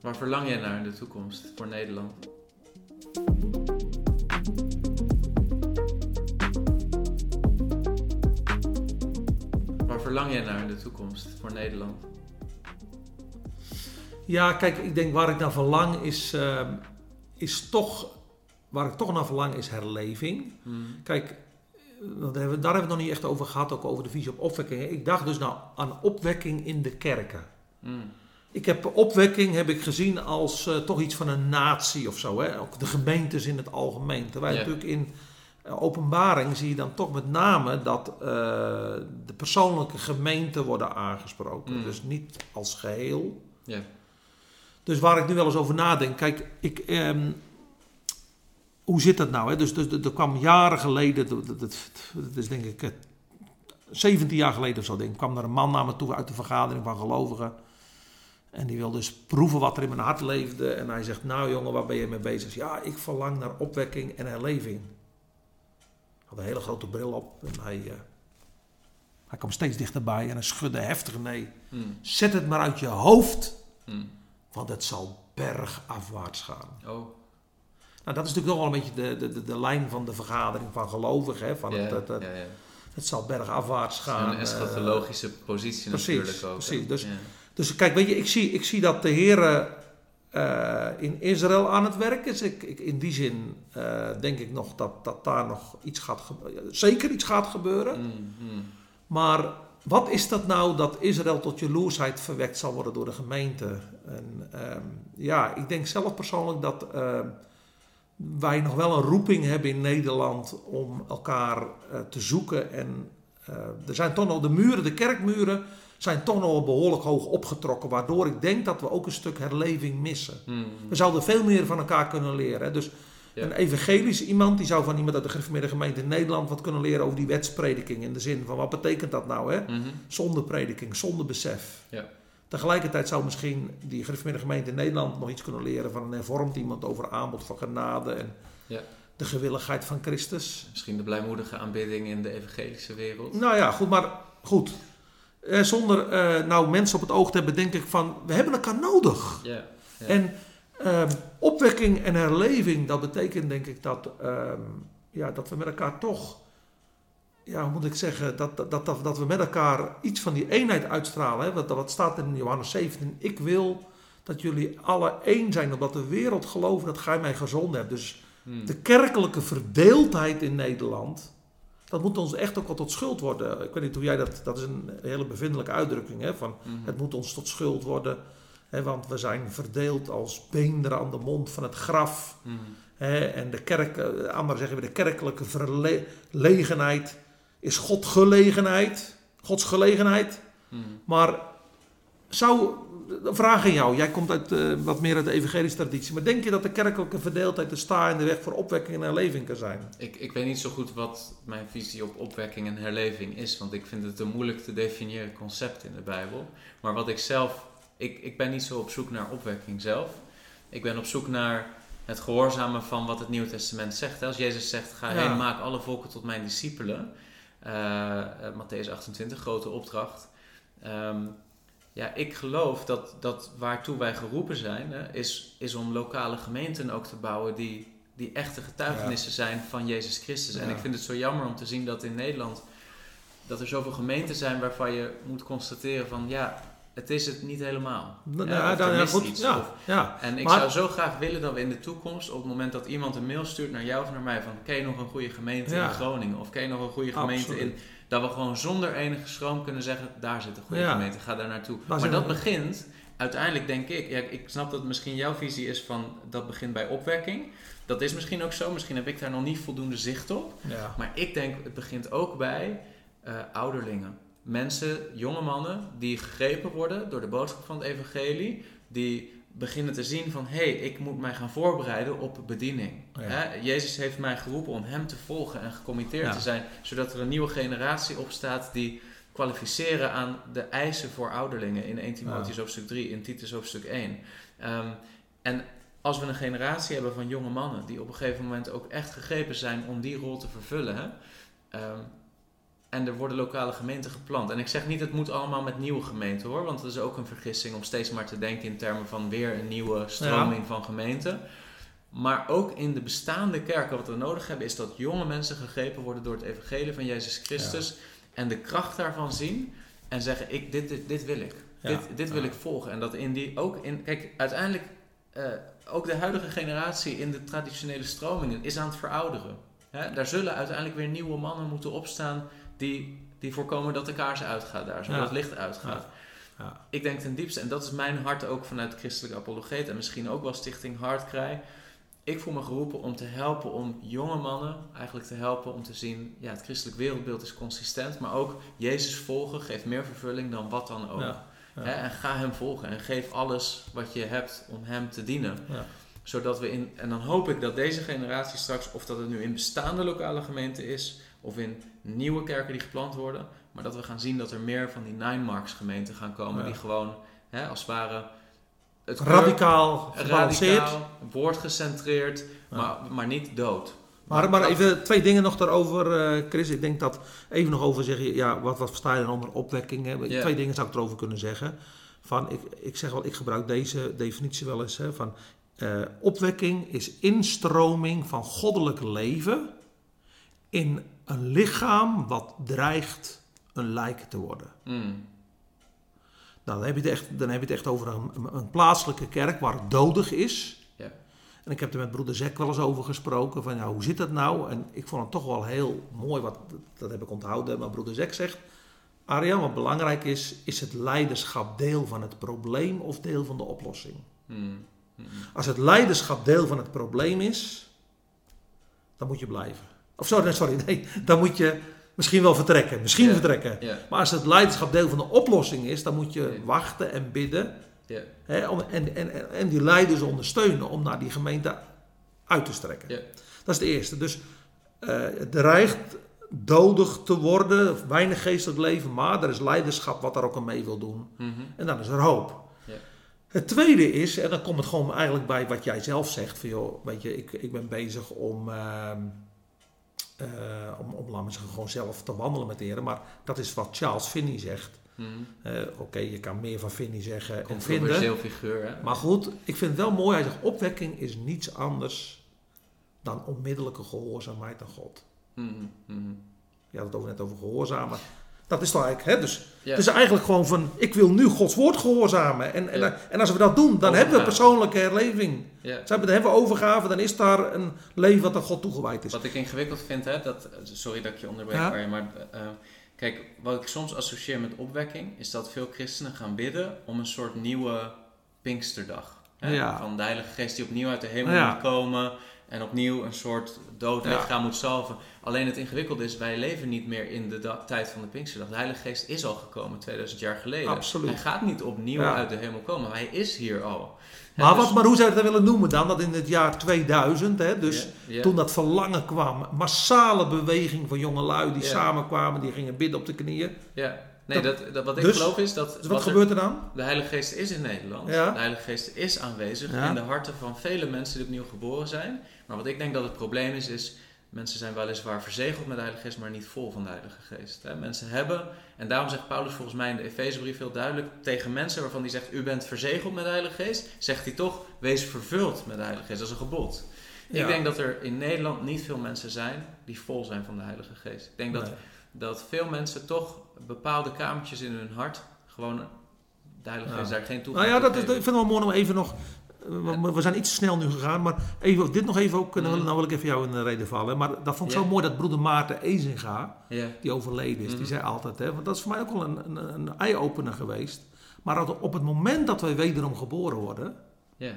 Waar verlang jij naar in de toekomst voor Nederland? Waar verlang jij naar in de toekomst voor Nederland? Ja, kijk, ik denk waar ik naar verlang is, ehm, is toch, waar ik toch naar verlang is herleving. Hmm. Kijk, daar hebben, we, daar hebben we het nog niet echt over gehad, ook over de visie op opwekking. Ik dacht dus nou aan opwekking in de kerken. Hmm. Ik heb opwekking heb ik gezien als eh, toch iets van een natie of zo. Hè? Ook de gemeentes in het algemeen. Terwijl Ja. natuurlijk in eh, openbaring zie je dan toch met name dat eh, de persoonlijke gemeenten worden aangesproken. Mm. Dus niet als geheel. Ja. Dus waar ik nu wel eens over nadenk. Kijk, ik, ehm, hoe zit dat nou? Hè? Dus, dus, er kwam jaren geleden, dat, dat, dat, dat is denk ik eh, 17 jaar geleden of zo, denk ik, kwam er een man naar me toe uit de vergadering van gelovigen. En die wil dus proeven wat er in mijn hart leefde. En hij zegt, nou jongen, waar ben je mee bezig? Ja, ik verlang naar opwekking en herleving. Hij had een hele grote bril op en hij, eh, hij kwam steeds dichterbij en hij schudde heftig nee. Hmm. Zet het maar uit je hoofd, Hmm. want het zal bergafwaarts gaan. Oh, Nou, dat is natuurlijk toch wel een beetje de, de, de, de lijn van de vergadering van gelovigen. Hè? Van ja, het, het, het, ja, ja. het zal bergafwaarts gaan. Een eh, eschatologische positie precies, natuurlijk ook. hè? precies. Dus-. Dus kijk, weet je, ik zie, ik zie dat de Heer eh, in Israël aan het werk is. Ik, ik, in die zin eh, denk ik nog dat, dat daar nog iets gaat gebeuren. Zeker iets gaat gebeuren. Hmm, hmm. Maar wat is dat nou dat Israël tot jaloersheid verwekt zal worden door de gemeente? En, ehm, ja, ik denk zelf persoonlijk dat ehm, wij nog wel een roeping hebben in Nederland om elkaar eh, te zoeken. En eh, er zijn toch nog de muren, de kerkmuren, zijn toch nog wel behoorlijk hoog opgetrokken. Waardoor ik denk dat we ook een stuk herleving missen. Hmm. We zouden veel meer van elkaar kunnen leren. hè. Dus Ja. een evangelisch iemand, die zou van iemand uit de gereformeerde gemeente in Nederland wat kunnen leren over die wetsprediking. In de zin van wat betekent dat nou, hè? Mhm. Zonder prediking, zonder besef. Ja. Tegelijkertijd zou misschien die gereformeerde gemeente in Nederland nog iets kunnen leren van een hervormd iemand over aanbod van genade en Ja. de gewilligheid van Christus. Misschien de blijmoedige aanbidding in de evangelische wereld. Nou ja, goed, maar goed. Eh, zonder eh, nou mensen op het oog te hebben, denk ik van we hebben elkaar nodig. En ehm, opwekking en herleving, dat betekent denk ik dat, ehm, ja, dat we met elkaar toch, ja, hoe moet ik zeggen, dat, dat, dat, dat we met elkaar iets van die eenheid uitstralen. Hè? Wat, wat staat in Johannes 17, ik wil dat jullie alle één zijn, omdat de wereld geloven dat gij mij gezonden hebt. Dus Hmm. de kerkelijke verdeeldheid in Nederland, dat moet ons echt ook wel tot schuld worden. Ik weet niet hoe jij dat, dat is een hele bevindelijke uitdrukking, hè, van Mhm. het moet ons tot schuld worden. Hè, want we zijn verdeeld als beenderen aan de mond van het graf. Mhm. Hè, en de kerk, eh, anderen zeggen we, de kerkelijke verlegenheid is God gelegenheid. Gods gelegenheid. Mhm. Maar zou, vraag aan jou, jij komt uit, eh, wat meer uit de evangelische traditie. Maar denk je dat de kerkelijke verdeeldheid de sta in de weg voor opwekking en herleving kan zijn? Ik, ik weet niet zo goed wat mijn visie op opwekking en herleving is, want ik vind het een moeilijk te definiëren concept in de Bijbel. Maar wat ik zelf, ik, ik ben niet zo op zoek naar opwekking zelf. Ik ben op zoek naar het gehoorzamen van wat het Nieuwe Testament zegt. Als Jezus zegt, ga Ja. heen, maak alle volken tot mijn discipelen. Eh, Matthäus 28, grote opdracht. Ehm, ja, ik geloof dat, dat waartoe wij geroepen zijn, hè, is, is om lokale gemeenten ook te bouwen die, die echte getuigenissen zijn van Jezus Christus. En Ja. ik vind het zo jammer om te zien dat in Nederland, dat er zoveel gemeenten zijn waarvan je moet constateren van, ja, het is het niet helemaal. Nou, Ja, mist goed, iets, ja. En ik Maar- zou zo graag willen dat we in de toekomst, op het moment dat iemand een mail stuurt naar jou of naar mij, van ken je nog een goede gemeente in Groningen? Of ken je nog een goede gemeente Absoluut. in... Dat we gewoon zonder enige schroom kunnen zeggen, daar zit een goede Ja. gemeente, ga daar naartoe. Maar maar dat we- begint, uiteindelijk denk ik, ja, ik snap dat misschien jouw visie is van, dat begint bij opwekking. Dat is misschien ook zo, misschien heb ik daar nog niet voldoende zicht op. ja. Maar ik denk, het begint ook bij eh, ouderlingen. Mensen, jonge mannen, die gegrepen worden door de boodschap van het evangelie. Die beginnen te zien van, hé, hey, ik moet mij gaan voorbereiden op bediening. Ja. Jezus heeft mij geroepen om hem te volgen en gecommitteerd Ja. te zijn. Zodat er een nieuwe generatie opstaat die kwalificeren aan de eisen voor ouderlingen. In 1 Timotheus hoofdstuk 3, in Titus hoofdstuk 1. Ehm, en als we een generatie hebben van jonge mannen die op een gegeven moment ook echt gegrepen zijn om die rol te vervullen, hè, ehm, en er worden lokale gemeenten gepland. En ik zeg niet, het moet allemaal met nieuwe gemeenten hoor. Want het is ook een vergissing om steeds maar te denken in termen van weer een nieuwe stroming van gemeenten. Maar ook in de bestaande kerken, wat we nodig hebben, is dat jonge mensen gegrepen worden door het evangelie van Jezus Christus. En de kracht daarvan zien en zeggen: ik, dit, dit, dit wil ik. Ja. Dit, dit wil ik volgen. En dat in die ook in. Kijk, uiteindelijk. eh, ook de huidige generatie in de traditionele stromingen is aan het verouderen. Hè? Daar zullen uiteindelijk weer nieuwe mannen moeten opstaan die, die voorkomen dat de kaars uitgaat daar, zodat Ja. het licht uitgaat. Ja. Ik denk ten diepste, en dat is mijn hart ook vanuit Christelijke Apologeet en misschien ook wel Stichting Hartkrij. Ik voel me geroepen om te helpen om jonge mannen eigenlijk te helpen om te zien, ja, het christelijk wereldbeeld is consistent, maar ook Jezus volgen geeft meer vervulling dan wat dan ook. En ga hem volgen en geef alles wat je hebt om hem te dienen. Ja. Zodat we in, en dan hoop ik dat deze generatie straks, of dat het nu in bestaande lokale gemeenten is, of in nieuwe kerken die geplant worden, maar dat we gaan zien dat er meer van die Nine Marks gemeenten gaan komen, Ja. die gewoon hè, als het ware het Radicaal gebalanceerd. radicaal, woordgecentreerd, Ja. maar, maar niet dood. Maar, maar even twee dingen nog daarover, eh, Chris. Ik denk dat even nog over zeggen, ja, wat, wat versta je dan onder opwekking? Twee dingen zou ik erover kunnen zeggen. Van, ik, ik zeg wel, ik gebruik deze definitie wel eens. Hè, van, eh, opwekking is instroming van goddelijk leven in een lichaam wat dreigt een lijk te worden. Mm, Nou, dan heb je het echt, dan heb je het echt over een, een plaatselijke kerk waar het dodig is. Ja. En ik heb er met broeder Zek wel eens over gesproken. Van ja, hoe zit dat nou? En ik vond het toch wel heel mooi, wat, dat heb ik onthouden. Maar broeder Zek zegt, Arjan, wat belangrijk is, is het leiderschap deel van het probleem of deel van de oplossing? mm, mm. Als het leiderschap deel van het probleem is, dan moet je blijven. Of sorry, nee, sorry, nee, dan moet je misschien wel vertrekken. Misschien vertrekken. Maar als het leiderschap deel van de oplossing is, dan moet je wachten en bidden. ja, Hè, om, en, en, en- en die leiders ondersteunen om naar die gemeente uit te strekken. ja, Dat is de eerste. Dus eh, het dreigt dodig te worden, weinig geestelijk leven, maar er is leiderschap wat daar ook aan mee wil doen. mhm, En dan is er hoop. Het tweede is, en dan komt het gewoon eigenlijk bij wat jij zelf zegt, van joh, weet je, ik, ik ben bezig om, ehm, eh, om, om, laat maar zeggen, gewoon zelf te wandelen met de heren, maar dat is wat Charles Finney zegt. mhm. Eh, Oké, je kan meer van Finney zeggen en vinden. Figuur, hè? Maar goed, ik vind het wel mooi. Hij zegt, opwekking is niets anders dan onmiddellijke gehoorzaamheid aan God. Mhm, mhm. Je had het over net over gehoorzamen. Dat is toch eigenlijk, hè? Dus Ja. het is eigenlijk gewoon van, ik wil nu Gods woord gehoorzamen. En, en, Ja. en als we dat doen, dan hebben we persoonlijke herleving. Ja. Dan hebben we overgave, dan is daar een leven wat aan God toegewijd is. Wat ik ingewikkeld vind, hè, dat, sorry dat ik je onderbreek. Arjen, maar eh, kijk, wat ik soms associeer met opwekking, is dat veel christenen gaan bidden om een soort nieuwe Pinksterdag. Hè? Ja. Van de Heilige Geest die opnieuw uit de hemel moet komen en opnieuw een soort dood Ja. lichaam moet salven. Alleen het ingewikkelde is, wij leven niet meer in de tijd van de Pinksterdag. De Heilige Geest is al gekomen 2000 jaar geleden. Absoluut. Hij gaat niet opnieuw Ja. uit de hemel komen, hij is hier al. Maar, dus- wat, maar hoe zou je dat willen noemen dan? Dat in het jaar 2000, hè, dus toen dat verlangen kwam, massale beweging van jongelui die Ja. samenkwamen, die gingen bidden op de knieën. Ja, nee, dat, dat, wat ik Dus- geloof is dat... Dus wat wat gebeurt er dan? De Heilige Geest is in Nederland. Ja. De Heilige Geest is aanwezig Ja. in de harten van vele mensen die opnieuw geboren zijn. Maar wat ik denk dat het probleem is, is mensen zijn weliswaar verzegeld met de Heilige Geest, maar niet vol van de Heilige Geest. Hè. Mensen hebben, en daarom zegt Paulus volgens mij in de Efezebrief heel duidelijk tegen mensen waarvan hij zegt, u bent verzegeld met de Heilige Geest, zegt hij toch, wees vervuld met de Heilige Geest. Dat is een gebod. Ja. Ik denk dat er in Nederland niet veel mensen zijn die vol zijn van de Heilige Geest. Ik denk dat Nee. dat veel mensen toch bepaalde kamertjes in hun hart gewoon de Heilige Ja. Geest daar geen toegang Nou ja, dat, is- ik vind het wel mooi om even nog. We, we zijn iets te snel nu gegaan, maar even, dit nog even ook. Nou, wil ik even jou in de reden vallen. Maar dat vond ik Ja. zo mooi dat broeder Maarten Ezinga, Ja, die overleden is, die zei altijd: hè, want dat is voor mij ook wel een, een, een eye-opener geweest. Maar op het moment dat wij wederom geboren worden, ja,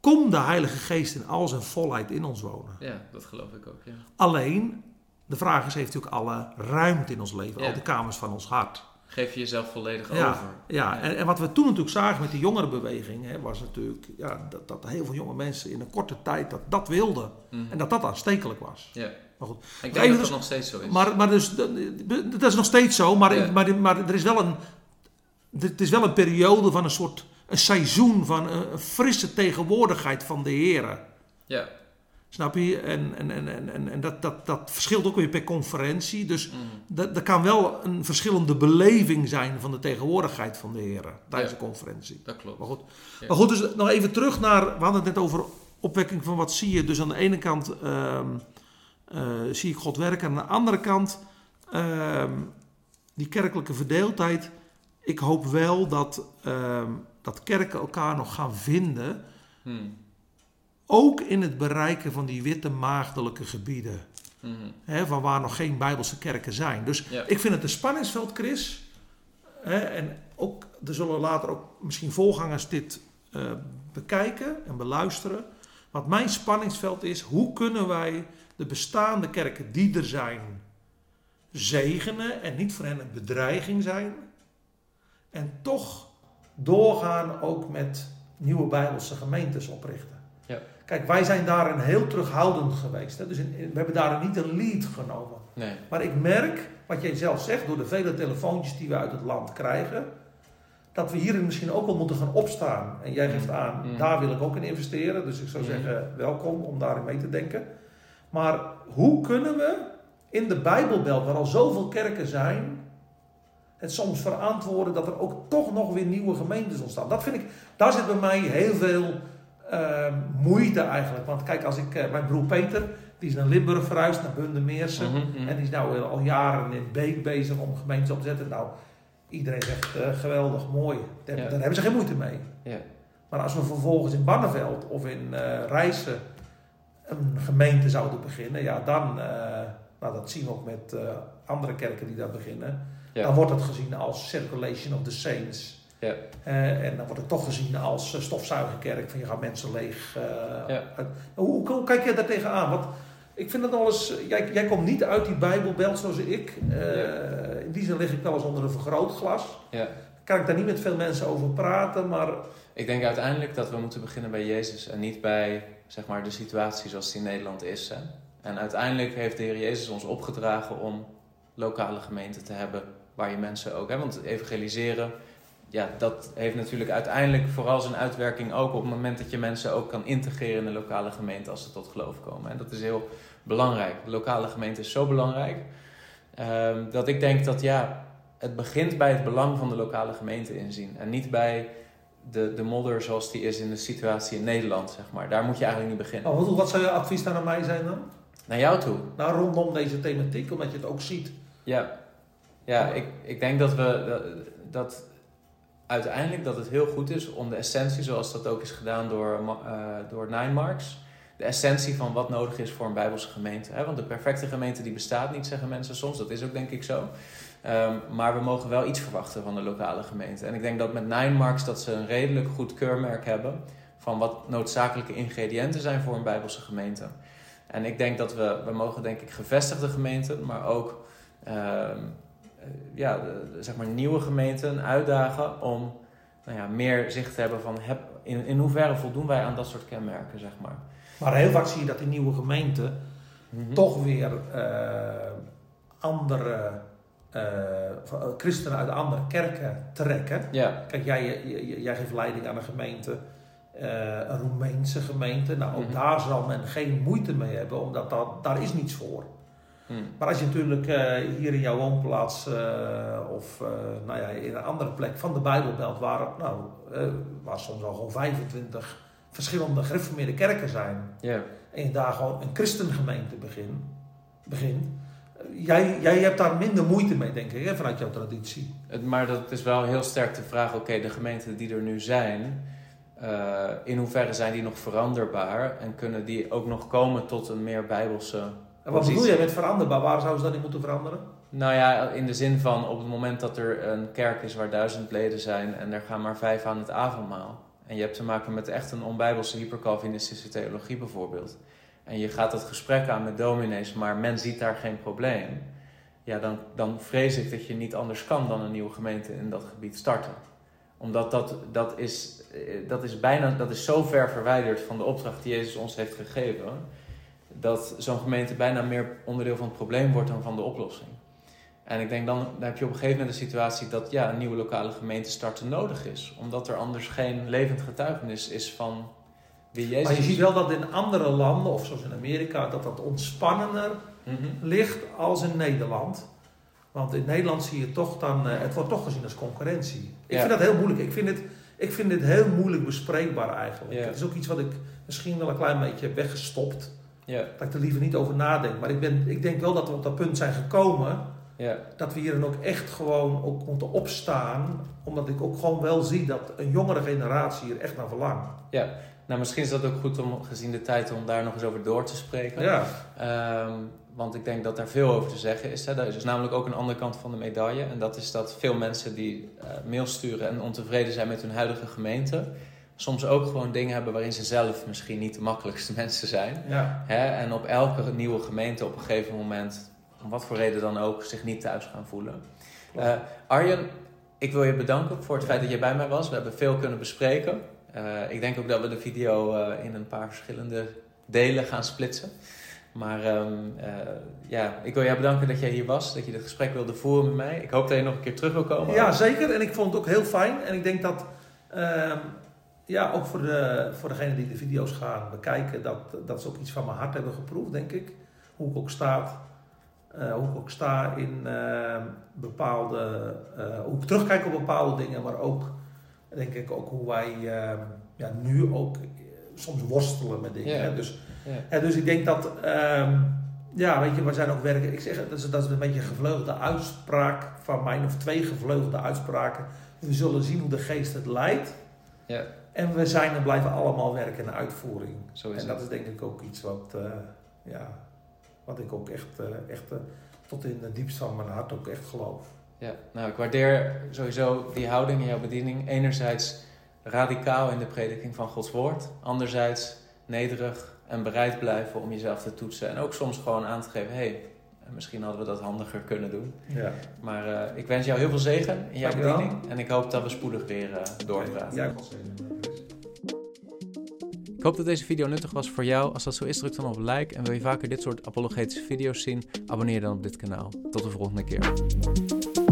komt de Heilige Geest in al zijn volheid in ons wonen. ja, dat geloof ik ook. Ja. Alleen, de vraag is: heeft hij ook alle ruimte in ons leven, al de kamers van ons hart? Geef je jezelf volledig Ja, over. ja. En, en wat we toen natuurlijk zagen met die jongerenbeweging, hè, was natuurlijk ja, dat, dat heel veel jonge mensen in een korte tijd dat, dat wilden. Mhm. En dat dat aanstekelijk was. ja. Maar goed. Ik denk dat dus- dat nog steeds zo is. Maar, maar dus, dat, dat is nog steeds zo, maar, Ja. maar, maar er is wel een, het is wel een periode van een soort een seizoen van een, een frisse tegenwoordigheid van de Heer. ja, Snap je? En, en, en, en, en dat, dat, dat verschilt ook weer per conferentie. Dus Mhm. dat, er kan wel een verschillende beleving zijn van de tegenwoordigheid van de Heer tijdens Ja. de conferentie. Dat klopt. Maar goed, Ja. maar goed dus nog even terug naar. We hadden het net over opwekking van wat zie je. Dus aan de ene kant ehm, eh, zie ik God werken. Aan de andere kant ehm, die kerkelijke verdeeldheid. Ik hoop wel dat, ehm, dat kerken elkaar nog gaan vinden. Hmm. Ook in het bereiken van die witte maagdelijke gebieden. Mhm. Hè, van waar nog geen Bijbelse kerken zijn. Dus Ja. ik vind het een spanningsveld, Chris. Hè, en ook, er zullen later ook misschien voorgangers dit eh, bekijken en beluisteren. Wat mijn spanningsveld is, hoe kunnen wij de bestaande kerken die er zijn zegenen en niet voor hen een bedreiging zijn. En toch doorgaan ook met nieuwe Bijbelse gemeentes oprichten. Kijk, wij zijn daarin heel terughoudend geweest. Hè? Dus in- in- we hebben daarin niet een lead genomen. Nee. Maar ik merk, wat jij zelf zegt, door de vele telefoontjes die we uit het land krijgen, dat we hierin misschien ook wel moeten gaan opstaan. En jij geeft aan, Mm. daar wil ik ook in investeren. Dus ik zou Mm. zeggen, welkom om daarin mee te denken. Maar hoe kunnen we in de Bijbelbelt, waar al zoveel kerken zijn, het soms verantwoorden dat er ook toch nog weer nieuwe gemeentes ontstaan? Dat vind ik, daar zit bij mij heel veel eh, moeite eigenlijk. Want kijk, als ik, eh, mijn broer Peter, die is naar Limburg verhuisd, naar Bundemeersen. Mhm. En die is nou al jaren in Beek bezig om gemeentes op te zetten. Nou, iedereen zegt eh, geweldig, mooi. Daar, Ja. daar hebben ze geen moeite mee. Ja. Maar als we vervolgens in Barneveld of in eh Rijssen een gemeente zouden beginnen, ja, dan, nou dat zien we ook met andere kerken die daar beginnen, Ja. dan wordt het gezien als Circulation of the Saints. Ja. Eh, en dan wordt het toch gezien als uh, stofzuigerkerk, van je gaat mensen leeg. eh, Ja. uit. hoe, hoe, hoe kijk jij daar tegenaan? Want ik vind het nog eens, jij, jij komt niet uit die Bijbelbelt zoals ik. Eh, In die zin lig ik wel eens onder een vergrootglas. Ja. Kan ik daar niet met veel mensen over praten, maar Ik denk uiteindelijk dat we moeten beginnen bij Jezus en niet bij zeg maar, de situatie zoals die in Nederland is. Hè? En uiteindelijk heeft de Heer Jezus ons opgedragen om lokale gemeenten te hebben waar je mensen ook. Hè? Want evangeliseren, ja, dat heeft natuurlijk uiteindelijk vooral zijn uitwerking ook op het moment dat je mensen ook kan integreren in de lokale gemeente als ze tot geloof komen. En dat is heel belangrijk. De lokale gemeente is zo belangrijk ehm, dat ik denk dat ja, het begint bij het belang van de lokale gemeente inzien en niet bij de, de modder zoals die is in de situatie in Nederland, zeg maar. Daar moet je eigenlijk niet beginnen. oh, wat, wat zou je advies dan aan mij zijn dan? Naar jou toe. Nou, rondom deze thematiek, omdat je het ook ziet. Ja, ja ik, ik denk dat we dat uiteindelijk dat het heel goed is om de essentie, zoals dat ook is gedaan door, eh, door Nine Marks, de essentie van wat nodig is voor een Bijbelse gemeente. Hè? Want de perfecte gemeente die bestaat niet, zeggen mensen soms. Dat is ook denk ik zo. Ehm, maar we mogen wel iets verwachten van de lokale gemeente. En ik denk dat met Nine Marks dat ze een redelijk goed keurmerk hebben van wat noodzakelijke ingrediënten zijn voor een Bijbelse gemeente. En ik denk dat we, we mogen denk ik gevestigde gemeenten, maar ook ehm, eh, ja, de- de- zeg maar nieuwe gemeenten uitdagen om nou ja, meer zicht te hebben van heb, in, in hoeverre voldoen wij aan dat soort kenmerken, zeg maar. Maar heel vaak zie je dat die nieuwe gemeenten toch weer eh, andere eh, eh, christenen uit andere kerken trekken. Ja, Kijk, jij, jij, jij geeft leiding aan een gemeente, eh, een Roemeense gemeente. Nou, ook Mhm. daar zal men geen moeite mee hebben, omdat dat, daar is niets voor. Hm, Maar als je natuurlijk eh, hier in jouw woonplaats eh, of eh, nou ja, in een andere plek van de Bijbelbelt, waar, nou, waar soms al gewoon 25 verschillende gereformeerde kerken zijn, en je daar gewoon een christengemeente begin, begint, jij, jij hebt daar minder moeite mee, denk ik, hè, vanuit jouw traditie. Het- maar dat is wel heel sterk de vraag, oké, de gemeenten die er nu zijn, in hoeverre zijn die nog veranderbaar en kunnen die ook nog komen tot een meer bijbelse En wat bedoel jij met veranderbaar? Waar zouden ze dat in moeten veranderen? Nou ja, in de zin van op het moment dat er een kerk is waar duizend leden zijn en er gaan maar vijf aan het avondmaal. En je hebt te maken met echt een onbijbelse hypercalvinistische theologie bijvoorbeeld. En je gaat dat gesprek aan met dominees, maar men ziet daar geen probleem. Ja, dan, dan vrees ik dat je niet anders kan dan een nieuwe gemeente in dat gebied starten. Omdat dat, dat, is, eh, dat is bijna, dat is zo ver verwijderd van de opdracht die Jezus ons heeft gegeven. Dat zo'n gemeente bijna meer onderdeel van het probleem wordt dan van de oplossing. En ik denk dan, dan heb je op een gegeven moment de situatie dat ja, een nieuwe lokale gemeente starten nodig is. Omdat er anders geen levend getuigenis is van wie Jezus Maar je ziet wel dat in andere landen, of zoals in Amerika, dat dat ontspannender Mhm. ligt als in Nederland. Want in Nederland zie je toch dan, eh, het wordt toch gezien als concurrentie. Ik Ja. vind dat heel moeilijk. Ik vind, het, ik vind dit heel moeilijk bespreekbaar eigenlijk. Ja. Het is ook iets wat ik misschien wel een klein beetje heb weggestopt. Ja, Dat ik er liever niet over nadenk. Maar ik, ben, ik denk wel dat we op dat punt zijn gekomen. ja, Dat we hier dan ook echt gewoon ook moeten opstaan. Omdat ik ook gewoon wel zie dat een jongere generatie hier echt naar verlangt. ja. Nou, misschien is dat ook goed om, gezien de tijd, om daar nog eens over door te spreken. Ja, Ehm, want ik denk dat daar veel over te zeggen is. Hè. Er is dus namelijk ook een andere kant van de medaille. En dat is dat veel mensen die eh mail sturen en ontevreden zijn met hun huidige gemeente... soms ook gewoon dingen hebben waarin ze zelf misschien niet de makkelijkste mensen zijn. ja. Hè? En op elke nieuwe gemeente op een gegeven moment, om wat voor reden dan ook, zich niet thuis gaan voelen. Eh, Arjen, ik wil je bedanken voor het feit dat je bij mij was. We hebben veel kunnen bespreken. Eh, ik denk ook dat we de video eh, in een paar verschillende delen gaan splitsen. Maar ehm, eh, ja, ik wil jou bedanken dat jij hier was, dat je dit gesprek wilde voeren met mij. Ik hoop dat je nog een keer terug wil komen. Ja, zeker. En ik vond het ook heel fijn. En ik denk dat, ehm, ja, ook voor, de, voor degenen die de video's gaan bekijken, dat, dat ze ook iets van mijn hart hebben geproefd, denk ik. Hoe ik ook sta, eh, hoe ik ook sta in ehm, bepaalde, eh, hoe ik terugkijk op bepaalde dingen, maar ook, denk ik, ook hoe wij ja, nu ook eh, soms worstelen met dingen. Ja. hè. Dus, Ja. dus ik denk dat, ehm, ja, weet je, we zijn ook werken. Ik zeg, dat is, dat is een beetje een gevleugelde uitspraak van mij, of twee gevleugelde uitspraken. We zullen zien hoe de geest het leidt. Ja. En we zijn en blijven allemaal werken in de uitvoering. Zo is en het. dat is denk ik ook iets wat, eh, ja, wat ik ook echt, eh, echt eh, tot in het diepst van mijn hart ook echt geloof. Ja, nou, ik waardeer sowieso die houding in jouw bediening. Enerzijds radicaal in de prediking van Gods woord. Anderzijds nederig en bereid blijven om jezelf te toetsen. En ook soms gewoon aan te geven, hé, hey, misschien hadden we dat handiger kunnen doen. Ja. Maar ik wens jou heel veel zegen in jouw bediening. En ik hoop dat we spoedig weer doorpraten. Ja, Ik hoop dat deze video nuttig was voor jou. Als dat zo is, druk dan op like. En wil je vaker dit soort apologetische video's zien, abonneer dan op dit kanaal. Tot de volgende keer.